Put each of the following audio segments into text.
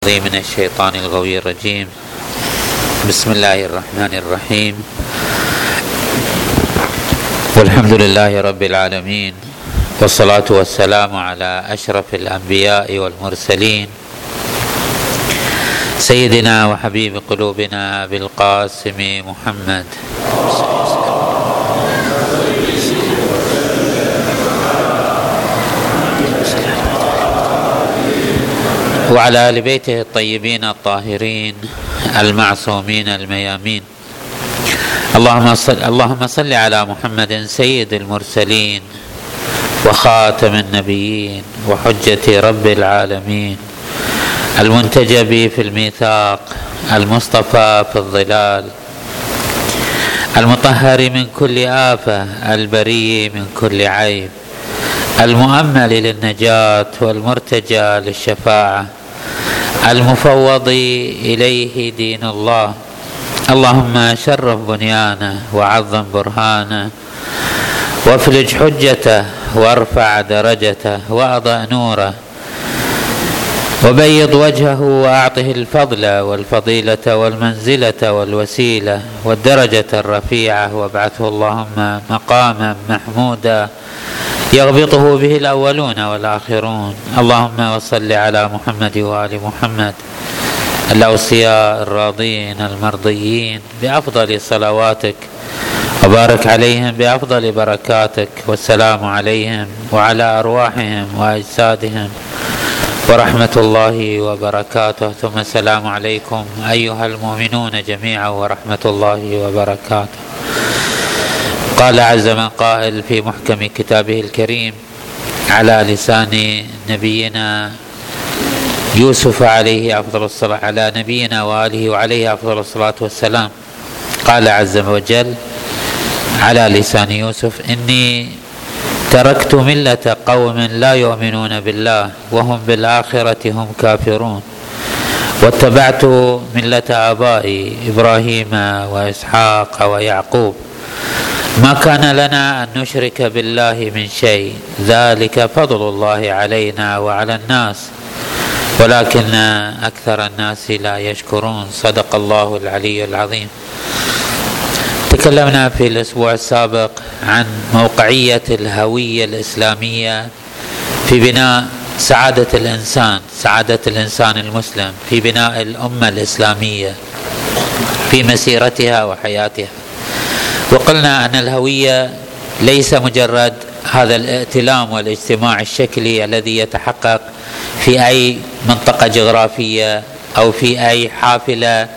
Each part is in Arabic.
من الشيطان الغوي الرجيم. بسم الله الرحمن الرحيم. والحمد لله رب العالمين والصلاة والسلام على أشرف الأنبياء والمرسلين. سيدنا وحبيب قلوبنا بالقاسم محمد. وعلى آل بيته الطيبين الطاهرين المعصومين الميامين. اللهم صل اللهم صل على محمد سيد المرسلين وخاتم النبيين وحجة رب العالمين. المنتجب في الميثاق المصطفى في الظلال. المطهر من كل آفة البري من كل عيب. المؤمل للنجاة والمرتجى للشفاعة. المفوض إليه دين الله. اللهم شرف بنيانه وعظم برهانه. وافلج حجته وارفع درجته وأضع نوره. وبيض وجهه وأعطه الفضل والفضيلة والمنزلة والوسيلة والدرجة الرفيعة. وابعثه اللهم مقاما محمودا. يغبطه به الأولون والآخرون. اللهم وصل على محمد وآل محمد. الأوصياء الراضين المرضيين بأفضل صلواتك. وبارك عليهم بأفضل بركاتك. والسلام عليهم وعلى أرواحهم وأجسادهم. ورحمة الله وبركاته. ثم السلام عليكم أيها المؤمنون جميعا ورحمة الله وبركاته. قال عز من قائل في محكم كتابه الكريم على لسان نبينا يوسف عليه أفضل الصلاه على نبينا وآله وعليه أفضل الصلاة والسلام. قال عز وجل على لسان يوسف إني تركت ملة قوم لا يؤمنون بالله وهم بالآخرة هم كافرون. واتبعت ملة آبائي إبراهيم وإسحاق ويعقوب. ما كان لنا أن نشرك بالله من شيء. ذلك فضل الله علينا وعلى الناس. ولكن أكثر الناس لا يشكرون. صدق الله العلي العظيم. تكلمنا في الأسبوع السابق عن موقعية الهوية الإسلامية في بناء سعادة الإنسان سعادة الإنسان المسلم في بناء الأمة الإسلامية في مسيرتها وحياتها. وقلنا أن الهوية ليس مجرد هذا الائتلام والاجتماع الشكلي الذي يتحقق في أي منطقة جغرافية أو في أي حافلة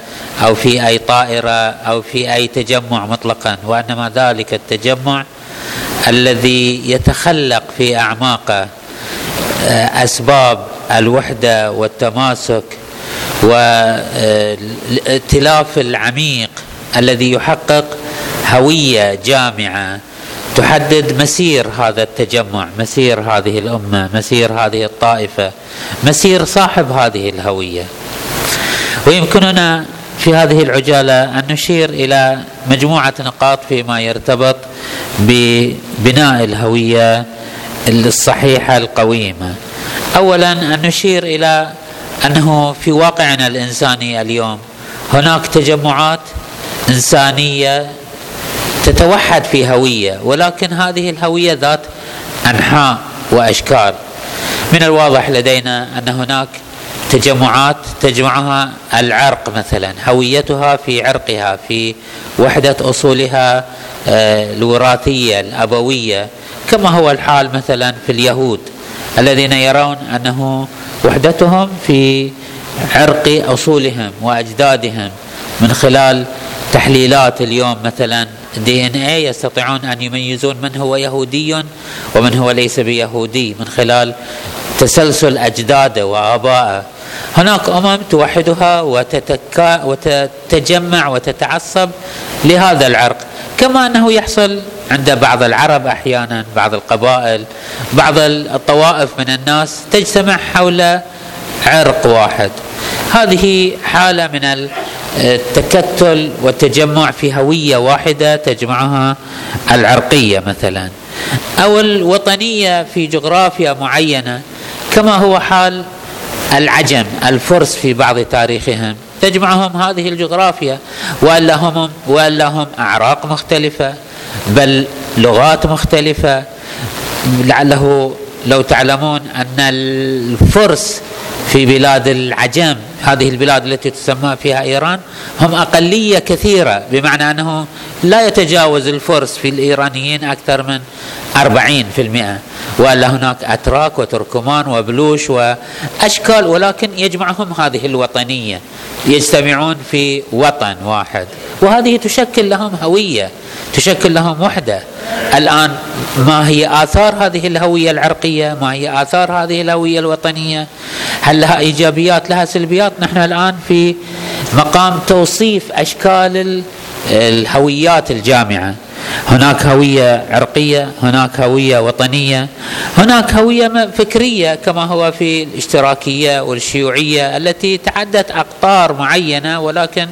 أو في أي طائرة أو في أي تجمع مطلقا وإنما ذلك التجمع الذي يتخلق في اعماقه آه، أسباب الوحدة والتماسك والائتلاف العميق الذي يحقق هوية جامعة تحدد مسير هذا التجمع مسير هذه الأمة مسير هذه الطائفة مسير صاحب هذه الهوية. ويمكننا في هذه العجالة أن نشير إلى مجموعة نقاط فيما يرتبط ببناء الهوية الصحيحة القويمة. اولا أن نشير إلى أنه في واقعنا الإنساني اليوم هناك تجمعات إنسانية تتوحد في هوية ولكن هذه الهوية ذات أنحاء وأشكال. من الواضح لدينا أن هناك تجمعات تجمعها العرق مثلا هويتها في عرقها في وحدة أصولها آه، الوراثية الأبوية. كما هو الحال مثلا في اليهود الذين يرون أنه وحدتهم في عرق أصولهم وأجدادهم. من خلال تحليلات اليوم مثلا دي ان اي يستطيعون أن يميزون من هو يهودي ومن هو ليس بيهودي من خلال تسلسل أجداده وآبائه. هناك أمم توحدها وتتكا وتتجمع وتتعصب لهذا العرق. كما أنه يحصل عند بعض العرب أحيانا بعض القبائل بعض الطوائف من الناس تجتمع حول عرق واحد. هذه حالة من التكتل والتجمع في هوية واحدة تجمعها العرقية مثلا أو الوطنية في جغرافيا معينة كما هو حال العجم الفرس في بعض تاريخهم. تجمعهم هذه الجغرافيا والا هم والا هم أعراق مختلفة بل لغات مختلفة. لعله لو تعلمون أن الفرس في بلاد العجم هذه البلاد التي تسمى فيها إيران هم أقلية كثيرة بمعنى انه لا يتجاوز الفرس في الإيرانيين أكثر من 40% وإلا هناك أتراك وتركمان وبلوش وأشكال ولكن يجمعهم هذه الوطنية. يجتمعون في وطن واحد. وهذه تشكل لهم هوية تشكل لهم وحدة. الآن ما هي آثار هذه الهوية العرقية؟ ما هي آثار هذه الهوية الوطنية؟ هل لها إيجابيات لها سلبيات؟ نحن الآن في مقام توصيف أشكال الهويات الجامعة. هناك هوية عرقية هناك هوية وطنية هناك هوية فكرية كما هو في الاشتراكية والشيوعية التي تعدت أقطار معينة ولكن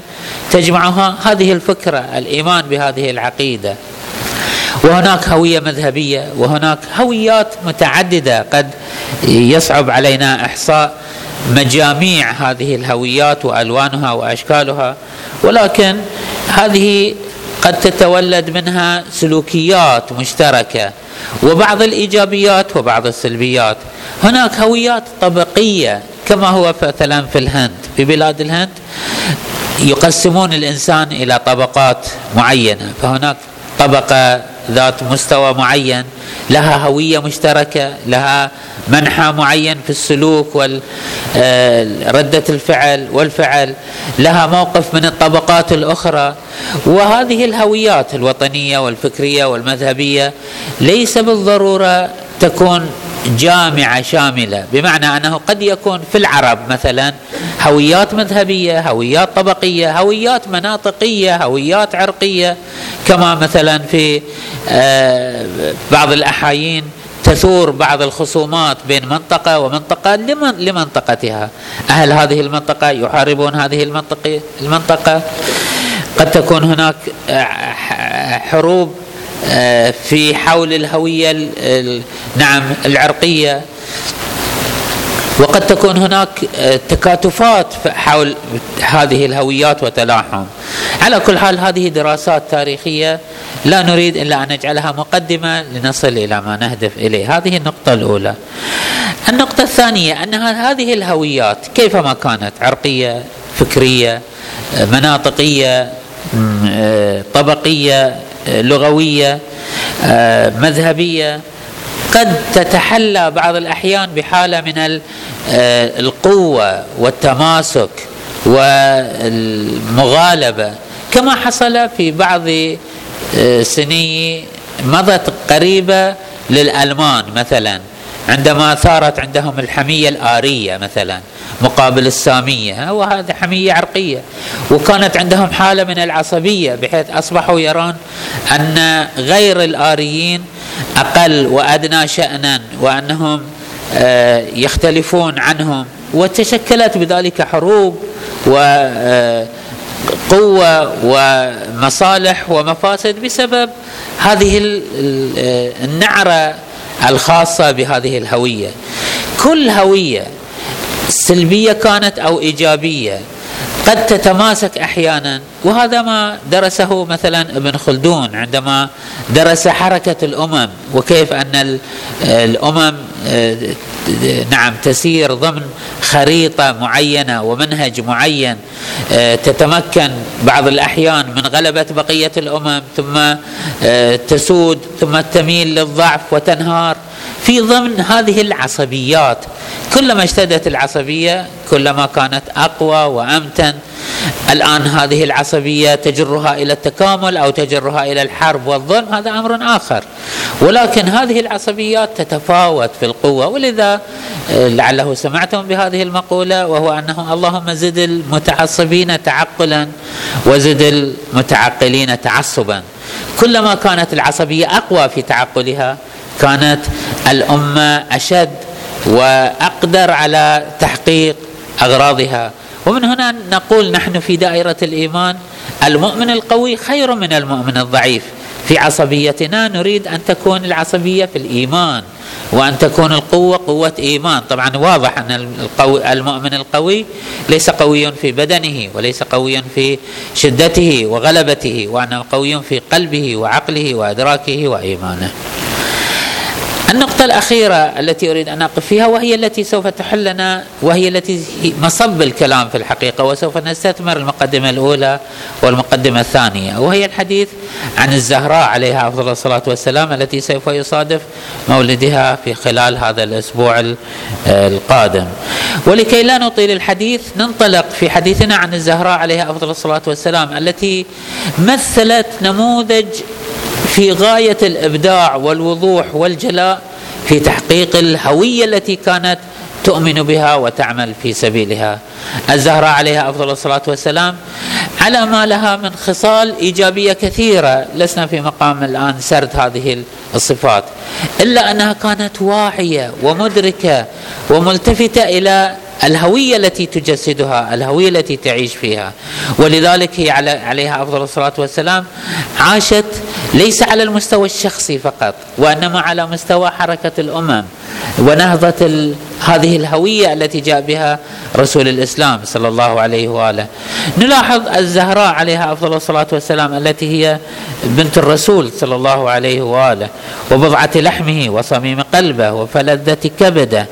تجمعها هذه الفكرة الإيمان بهذه العقيدة. وهناك هوية مذهبية وهناك هويات متعددة قد يصعب علينا إحصاء مجاميع هذه الهويات وألوانها وأشكالها ولكن هذه قد تتولد منها سلوكيات مشتركة وبعض الإيجابيات وبعض السلبيات. هناك هويات طبقية كما هو مثلا في الهند. في بلاد الهند يقسمون الإنسان إلى طبقات معينة فهناك طبقة ذات مستوى معين لها هوية مشتركة لها منحى معين في السلوك ورده آه، الفعل والفعل لها موقف من الطبقات الأخرى. وهذه الهويات الوطنية والفكرية والمذهبية ليس بالضرورة تكون جامعة شاملة. بمعنى أنه قد يكون في العرب مثلا هويات مذهبية هويات طبقية هويات مناطقية هويات عرقية. كما مثلا في آه، بعض الأحايين تثور بعض الخصومات بين منطقة ومنطقة لمن لمنطقتها. أهل هذه المنطقة يحاربون هذه المنطقة المنطقة. قد تكون هناك آه، حروب في حول الهوية نعم العرقية. وقد تكون هناك آه، تكاتفات حول هذه الهويات وتلاحم. على كل حال هذه دراسات تاريخية لا نريد إلا أن نجعلها مقدمة لنصل إلى ما نهدف إليه. هذه النقطة الأولى. النقطة الثانية أن هذه الهويات كيفما كانت؟ عرقية فكرية آه، مناطقية طبقية لغوية آه، مذهبية. قد تتحلى بعض الأحيان بحالة من آه، القوة والتماسك والمغالبة. كما حصل في بعض آه، سني مضت قريبة للألمان مثلا. عندما ثارت عندهم الحمية الآرية مثلا مقابل السامية وهذا حمية عرقية. وكانت عندهم حالة من العصبية بحيث أصبحوا يرون أن غير الآريين أقل وأدنى شانا وأنهم آه، يختلفون عنهم. وتشكلت بذلك حروب و آه، قوة ومصالح ومفاسد بسبب هذه آه، النعرة الخاصة بهذه الهوية. كل هوية سلبية كانت أو إيجابية قد تتماسك أحيانا. وهذا ما درسه مثلا ابن خلدون عندما درس حركة الأمم وكيف أن الأمم نعم تسير ضمن خريطة معينة ومنهج معين تتمكن بعض الأحيان من غلبة بقية الأمم ثم تسود ثم تميل للضعف وتنهار. في ضمن هذه العصبيات كلما اشتدت العصبية كلما كانت أقوى وأمتن الآن هذه العصبية تجرها إلى التكامل أو تجرها إلى الحرب والظلم هذا أمر آخر. ولكن هذه العصبيات تتفاوت في القوة ولذا آه، لعله سمعتم بهذه المقولة وهو انه اللهم زد المتعصبين تعقلا وزد المتعقلين تعصبا. كلما كانت العصبية أقوى في تعقلها كانت الأمة أشد وأقدر على تحقيق أغراضها. ومن هنا نقول نحن في دائرة الإيمان المؤمن القوي خير من المؤمن الضعيف. في عصبيتنا نريد أن تكون العصبية في الإيمان وأن تكون القوة قوة إيمان. طبعا واضح أن القوي المؤمن القوي ليس قويا في بدنه وليس قويا في شدته وغلبته وأنه قوي في قلبه وعقله وأدراكه وإيمانه. النقطة الأخيرة التي أريد أن أقف فيها وهي التي سوف تحلنا وهي التي مصب الكلام في الحقيقة وسوف نستثمر المقدمة الأولى والمقدمة الثانية وهي الحديث عن الزهراء عليها أفضل الصلاة والسلام التي سوف يصادف مولدها في خلال هذا الأسبوع القادم. ولكي لا نطيل الحديث ننطلق في حديثنا عن الزهراء عليها أفضل الصلاة والسلام التي مثلت نموذج في غاية الإبداع والوضوح والجلاء في تحقيق الهوية التي كانت تؤمن بها وتعمل في سبيلها. الزهراء عليها أفضل الصلاة والسلام على ما لها من خصال إيجابية كثيرة. لسنا في مقام الآن سرد هذه الصفات. إلا أنها كانت واعية ومدركة وملتفتة إلى الهوية التي تجسدها الهوية التي تعيش فيها. ولذلك هي عليها أفضل الصلاة والسلام عاشت ليس على المستوى الشخصي فقط وإنما على مستوى حركة الأمم ونهضة هذه الهوية التي جاء بها رسول الإسلام صلى الله عليه وآله. نلاحظ الزهراء عليها أفضل الصلاة والسلام التي هي بنت الرسول صلى الله عليه وآله وبضعة لحمه وصميم قلبه وفلذة كبده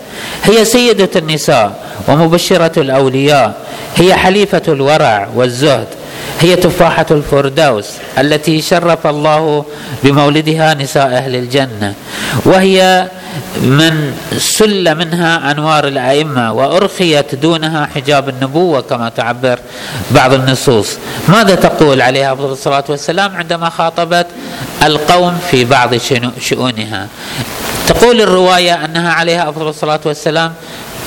هي سيدة النساء ومبشرة الأولياء هي حليفة الورع والزهد هي تفاحة الفردوس التي شرف الله بمولدها نساء أهل الجنة وهي من سل منها أنوار الأئمة وأرخيت دونها حجاب النبوة كما تعبر بعض النصوص. ماذا تقول عليها أفضل الصلاة والسلام عندما خاطبت القوم في بعض شؤونها؟ تقول الرواية أنها عليها أفضل الصلاة والسلام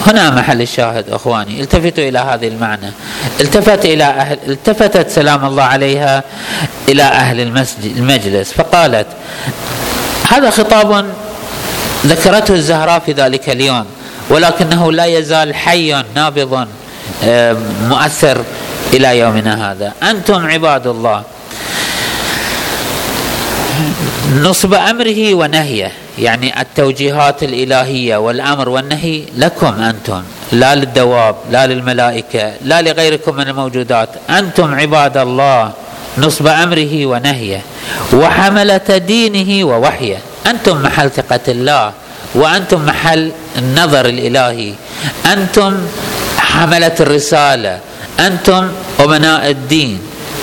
هنا محل الشاهد أخواني. التفتوا إلى هذه المعنى. التفت إلى أهل التفتت سلام الله عليها إلى أهل المسجد المجلس فقالت هذا خطاب ذكرته الزهراء في ذلك اليوم ولكنه لا يزال حي نابض آه، مؤثر إلى يومنا هذا. أنتم عباد الله نصب أمره ونهيه يعني التوجيهات الإلهية والأمر والنهي لكم أنتم لا للدواب لا للملائكة لا لغيركم من الموجودات. أنتم عباد الله نصب أمره ونهيه وحملة دينه ووحيه. أنتم محل ثقة الله وأنتم محل النظر الإلهي. أنتم حملة الرسالة. أنتم أمناء الدين.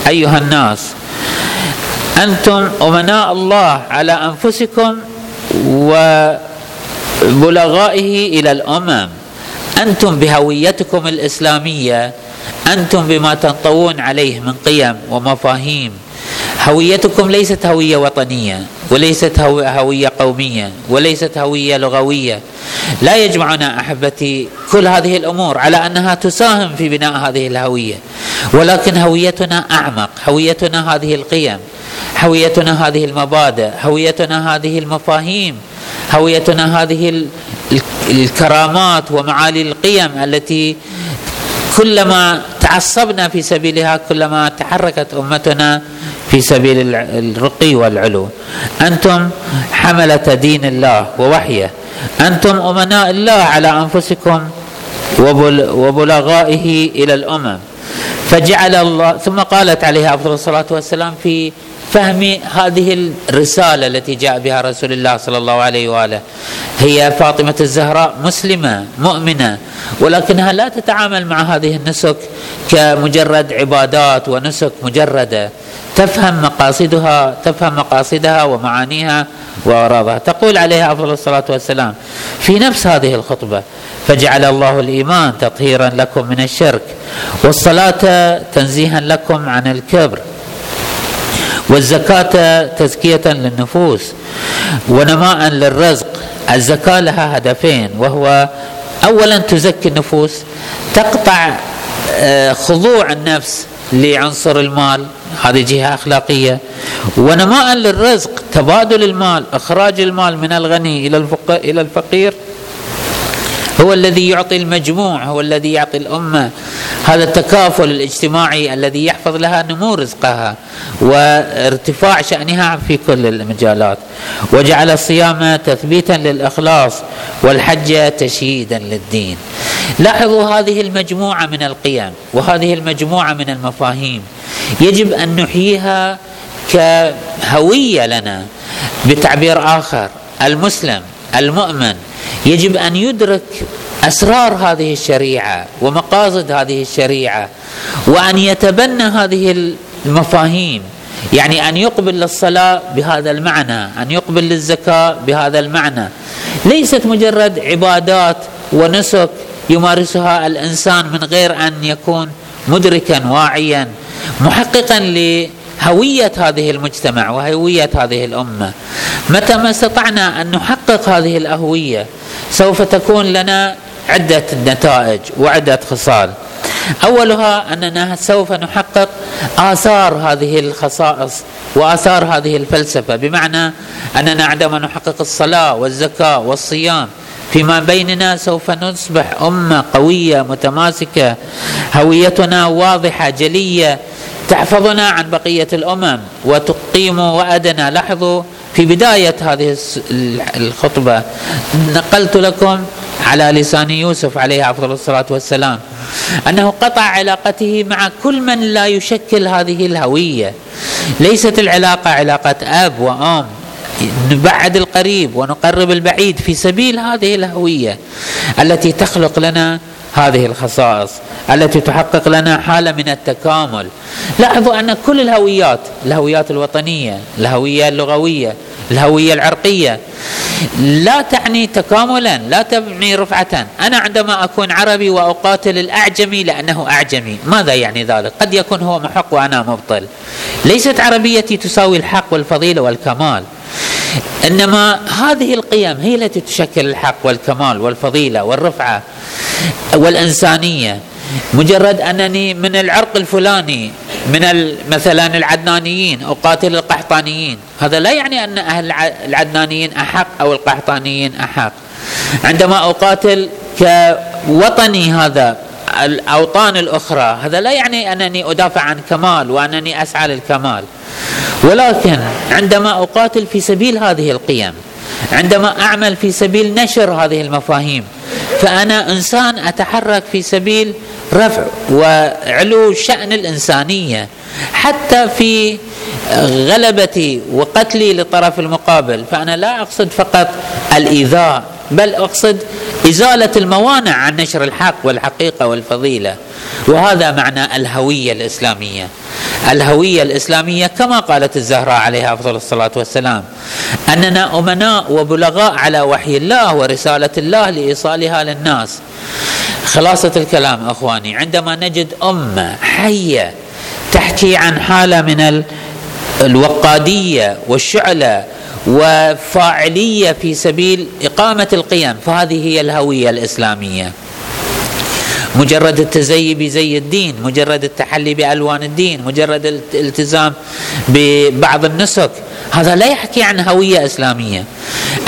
أيها الناس أنتم أمناء الله على أنفسكم وبلغائه إلى الأمم. أنتم بهويتكم الإسلامية أنتم بما تنطوون عليه من قيم ومفاهيم. هويتكم ليست هوية وطنية وليست هوية قومية وليست هوية لغوية. لا يجمعنا أحبتي كل هذه الأمور على أنها تساهم في بناء هذه الهوية. ولكن هويتنا أعمق هويتنا هذه القيم. هويتنا هذه المبادئ هويتنا هذه المفاهيم هويتنا هذه الكرامات ومعالي القيم التي كلما تعصبنا في سبيلها كلما تحركت أمتنا في سبيل الرقي والعلو. أنتم حملة دين الله ووحيه. أنتم أمناء الله على أنفسكم وبلغائه إلى الأمم. فجعل الله ثم قالت عليه أفضل الصلاة والسلام في فهم هذه الرسالة التي جاء بها رسول الله صلى الله عليه وآله. هي فاطمة الزهراء مسلمة مؤمنة ولكنها لا تتعامل مع هذه النسك كمجرد عبادات ونسك مجردة. تفهم مقاصدها تفهم مقاصدها ومعانيها وأغراضها. تقول عليها أفضل الصلاة والسلام في نفس هذه الخطبة فجعل الله الإيمان تطهيرا لكم من الشرك والصلاة تنزيها لكم عن الكبر. والزكاة تزكية للنفوس ونماء للرزق. الزكاة لها هدفين وهو أولا تزكي النفوس تقطع آه، خضوع النفس لعنصر المال هذه جهة أخلاقية. ونماء للرزق تبادل المال إخراج المال من الغني إلى إلى الفقير. هو الذي يعطي المجموع هو الذي يعطي الأمة. هذا التكافل الاجتماعي الذي يحفظ لها نمو رزقها وارتفاع شأنها في كل المجالات. وجعل الصيام تثبيتا للإخلاص والحج تشييدا للدين. لاحظوا هذه المجموعة من القيم وهذه المجموعة من المفاهيم. يجب أن نحييها كهوية لنا بتعبير آخر. المسلم المؤمن يجب أن يدرك أسرار هذه الشريعة ومقاصد هذه الشريعة وأن يتبنى هذه المفاهيم. يعني أن يقبل للصلاة بهذا المعنى أن يقبل للزكاة بهذا المعنى. ليست مجرد عبادات ونسك يمارسها الإنسان من غير أن يكون مدركا واعيا محققا هويه هذه المجتمع وهوية هذه الأمة. متى ما استطعنا أن نحقق هذه الهويه سوف تكون لنا عدة نتائج وعدة خصال. أولها أننا سوف نحقق آثار هذه الخصائص وآثار هذه الفلسفة بمعنى أننا عندما نحقق الصلاة والزكاة والصيام فيما بيننا سوف نصبح أمة قوية متماسكة هويتنا واضحة جلية تحفظنا عن بقية الأمم وتقيم وأدنا لاحظوا في بداية هذه الخطبة نقلت لكم على لسان يوسف عليه أفضل الصلاة والسلام أنه قطع علاقته مع كل من لا يشكل هذه الهوية. ليست العلاقة علاقة أب وأم نبعد القريب ونقرب البعيد في سبيل هذه الهوية التي تخلق لنا هذه الخصائص التي تحقق لنا حالة من التكامل. لاحظوا أن كل الهويات الهويات الوطنية الهوية اللغوية الهوية العرقية لا تعني تكاملا لا تعني رفعة. أنا عندما أكون عربي وأقاتل الأعجمي لأنه أعجمي. ماذا يعني ذلك؟ قد يكون هو محق وأنا مبطل. ليست عربيتي تساوي الحق والفضيلة والكمال. إنما هذه القيم هي التي تشكل الحق والكمال والفضيلة والرفعة. والإنسانية. مجرد أنني من العرق الفلاني من مثلا العدنانيين اقاتل القحطانيين. هذا لا يعني أن أهل العدنانيين أحق أو القحطانيين أحق. عندما أقاتل كوطني هذا الأوطان الأخرى هذا لا يعني أنني أدافع عن كمال وأنني أسعى للكمال. ولكن عندما أقاتل في سبيل هذه القيم عندما أعمل في سبيل نشر هذه المفاهيم فأنا إنسان أتحرك في سبيل رفع وعلو شأن الإنسانية. حتى في غلبتي وقتلي للطرف المقابل فأنا لا أقصد فقط الإيذاء بل أقصد إزالة الموانع عن نشر الحق والحقيقة والفضيلة. وهذا معنى الهوية الإسلامية. الهوية الإسلامية كما قالت الزهراء عليها أفضل الصلاة والسلام أننا أمناء وبلغاء على وحي الله ورسالة الله لإيصالها للناس. خلاصة الكلام أخواني عندما نجد أمة حية تحكي عن حالة من الوقادية والشعلة وفاعلية في سبيل إقامة القيم فهذه هي الهوية الإسلامية. مجرد التزيي بزي الدين مجرد التحلي بألوان الدين مجرد الالتزام ببعض النسك. هذا لا يحكي عن هوية إسلامية.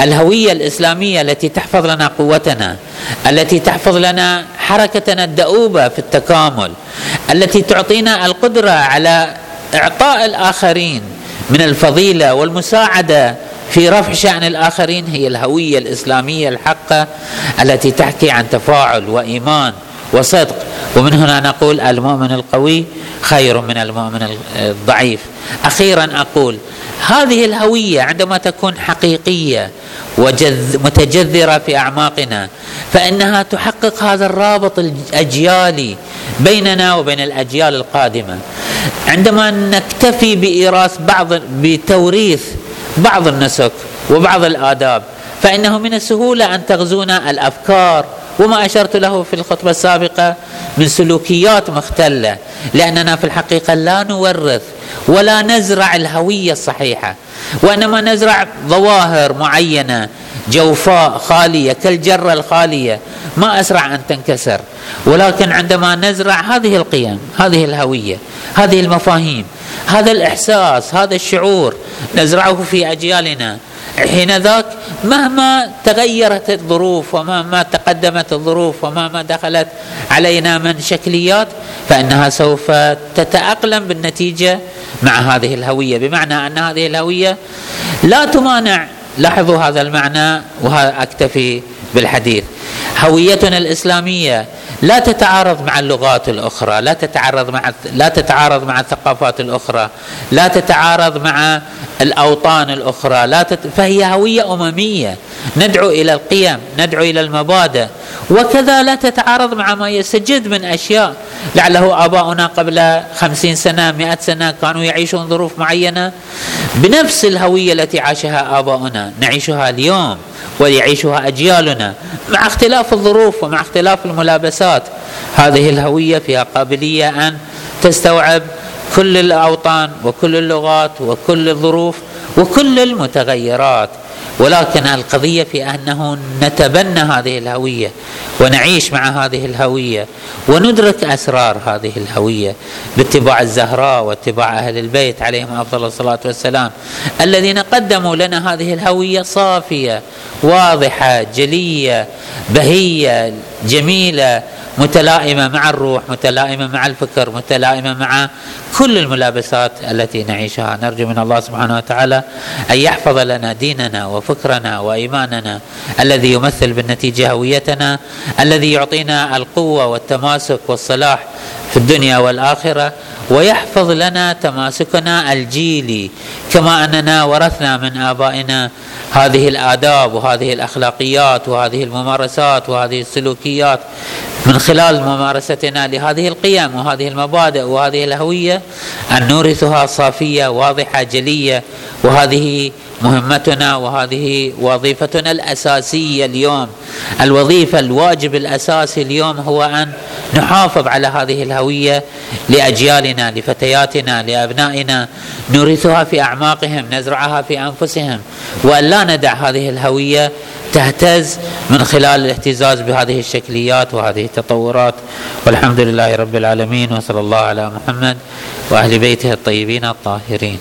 الهوية الإسلامية التي تحفظ لنا قوتنا التي تحفظ لنا حركتنا الدؤوبة في التكامل التي تعطينا القدرة على إعطاء الآخرين من الفضيلة والمساعدة في رفع شأن الآخرين هي الهوية الإسلامية الحقة التي تحكي عن تفاعل وإيمان. وصدق. ومن هنا نقول المؤمن القوي خير من المؤمن الضعيف. أخيرا أقول هذه الهوية عندما تكون حقيقية ومتجذره في أعماقنا فإنها تحقق هذا الرابط الأجيالي بيننا وبين الأجيال القادمة. عندما نكتفي بإيراث بعض بتوريث بعض النسك وبعض الآداب فإنه من السهولة أن تغزونا الأفكار وما أشرت له في الخطبة السابقة من سلوكيات مختلة لأننا في الحقيقة لا نورث ولا نزرع الهوية الصحيحة وإنما نزرع ظواهر معينة جوفاء خالية كالجرة الخالية. ما أسرع أن تنكسر ولكن عندما نزرع هذه القيم هذه الهوية هذه المفاهيم هذا الإحساس هذا الشعور نزرعه في أجيالنا. حين ذاك مهما تغيرت الظروف ومهما تقدمت الظروف ومهما دخلت علينا من شكليات فإنها سوف تتأقلم بالنتيجة مع هذه الهوية. بمعنى أن هذه الهوية لا تمانع لاحظوا هذا المعنى وهذا أكتفي بالحديث. هويتنا الإسلامية لا تتعارض مع اللغات الأخرى لا تتعارض مع لا تتعارض مع الثقافات الأخرى لا تتعارض مع الأوطان الأخرى لا تت... فهي هوية أممية. ندعو إلى القيم ندعو إلى المبادئ. وكذا لا تتعارض مع ما يستجد من أشياء. لعله آباؤنا قبل خمسين سنة مئة سنة كانوا يعيشون ظروف معينة. بنفس الهوية التي عاشها آباؤنا نعيشها اليوم ويعيشها أجيالنا مع اختلاف الظروف ومع اختلاف الملابسات. هذه الهوية فيها قابلية أن تستوعب كل الأوطان وكل اللغات وكل الظروف وكل المتغيرات. ولكن القضية في أنه نتبنى هذه الهوية ونعيش مع هذه الهوية وندرك أسرار هذه الهوية باتباع الزهراء واتباع أهل البيت عليهم أفضل الصلاة والسلام. الذين قدموا لنا هذه الهوية صافية واضحة جلية بهية جميلة متلائمة مع الروح متلائمة مع الفكر متلائمة مع كل الملابسات التي نعيشها. نرجو من الله سبحانه وتعالى أن يحفظ لنا ديننا وفكرنا وإيماننا الذي يمثل بالنتيجة هويتنا الذي يعطينا القوة والتماسك والصلاح في الدنيا والآخرة. ويحفظ لنا تماسكنا الجيلي كما أننا ورثنا من آبائنا هذه الآداب وهذه الأخلاقيات وهذه الممارسات وهذه السلوكيات من خلال ممارستنا لهذه القيم وهذه المبادئ وهذه الهوية أن نورثها صافية واضحة جلية. وهذه مهمتنا وهذه وظيفتنا الأساسية اليوم. الوظيفة الواجب الأساسي اليوم هو أن نحافظ على هذه الهوية لأجيالنا لفتياتنا لأبنائنا. نورثها في أعماقهم نزرعها في أنفسهم. وأن لا ندع هذه الهوية تهتز من خلال الاهتزاز بهذه الشكليات وهذه التطورات. والحمد لله رب العالمين وصلى الله على محمد وأهل بيته الطيبين الطاهرين.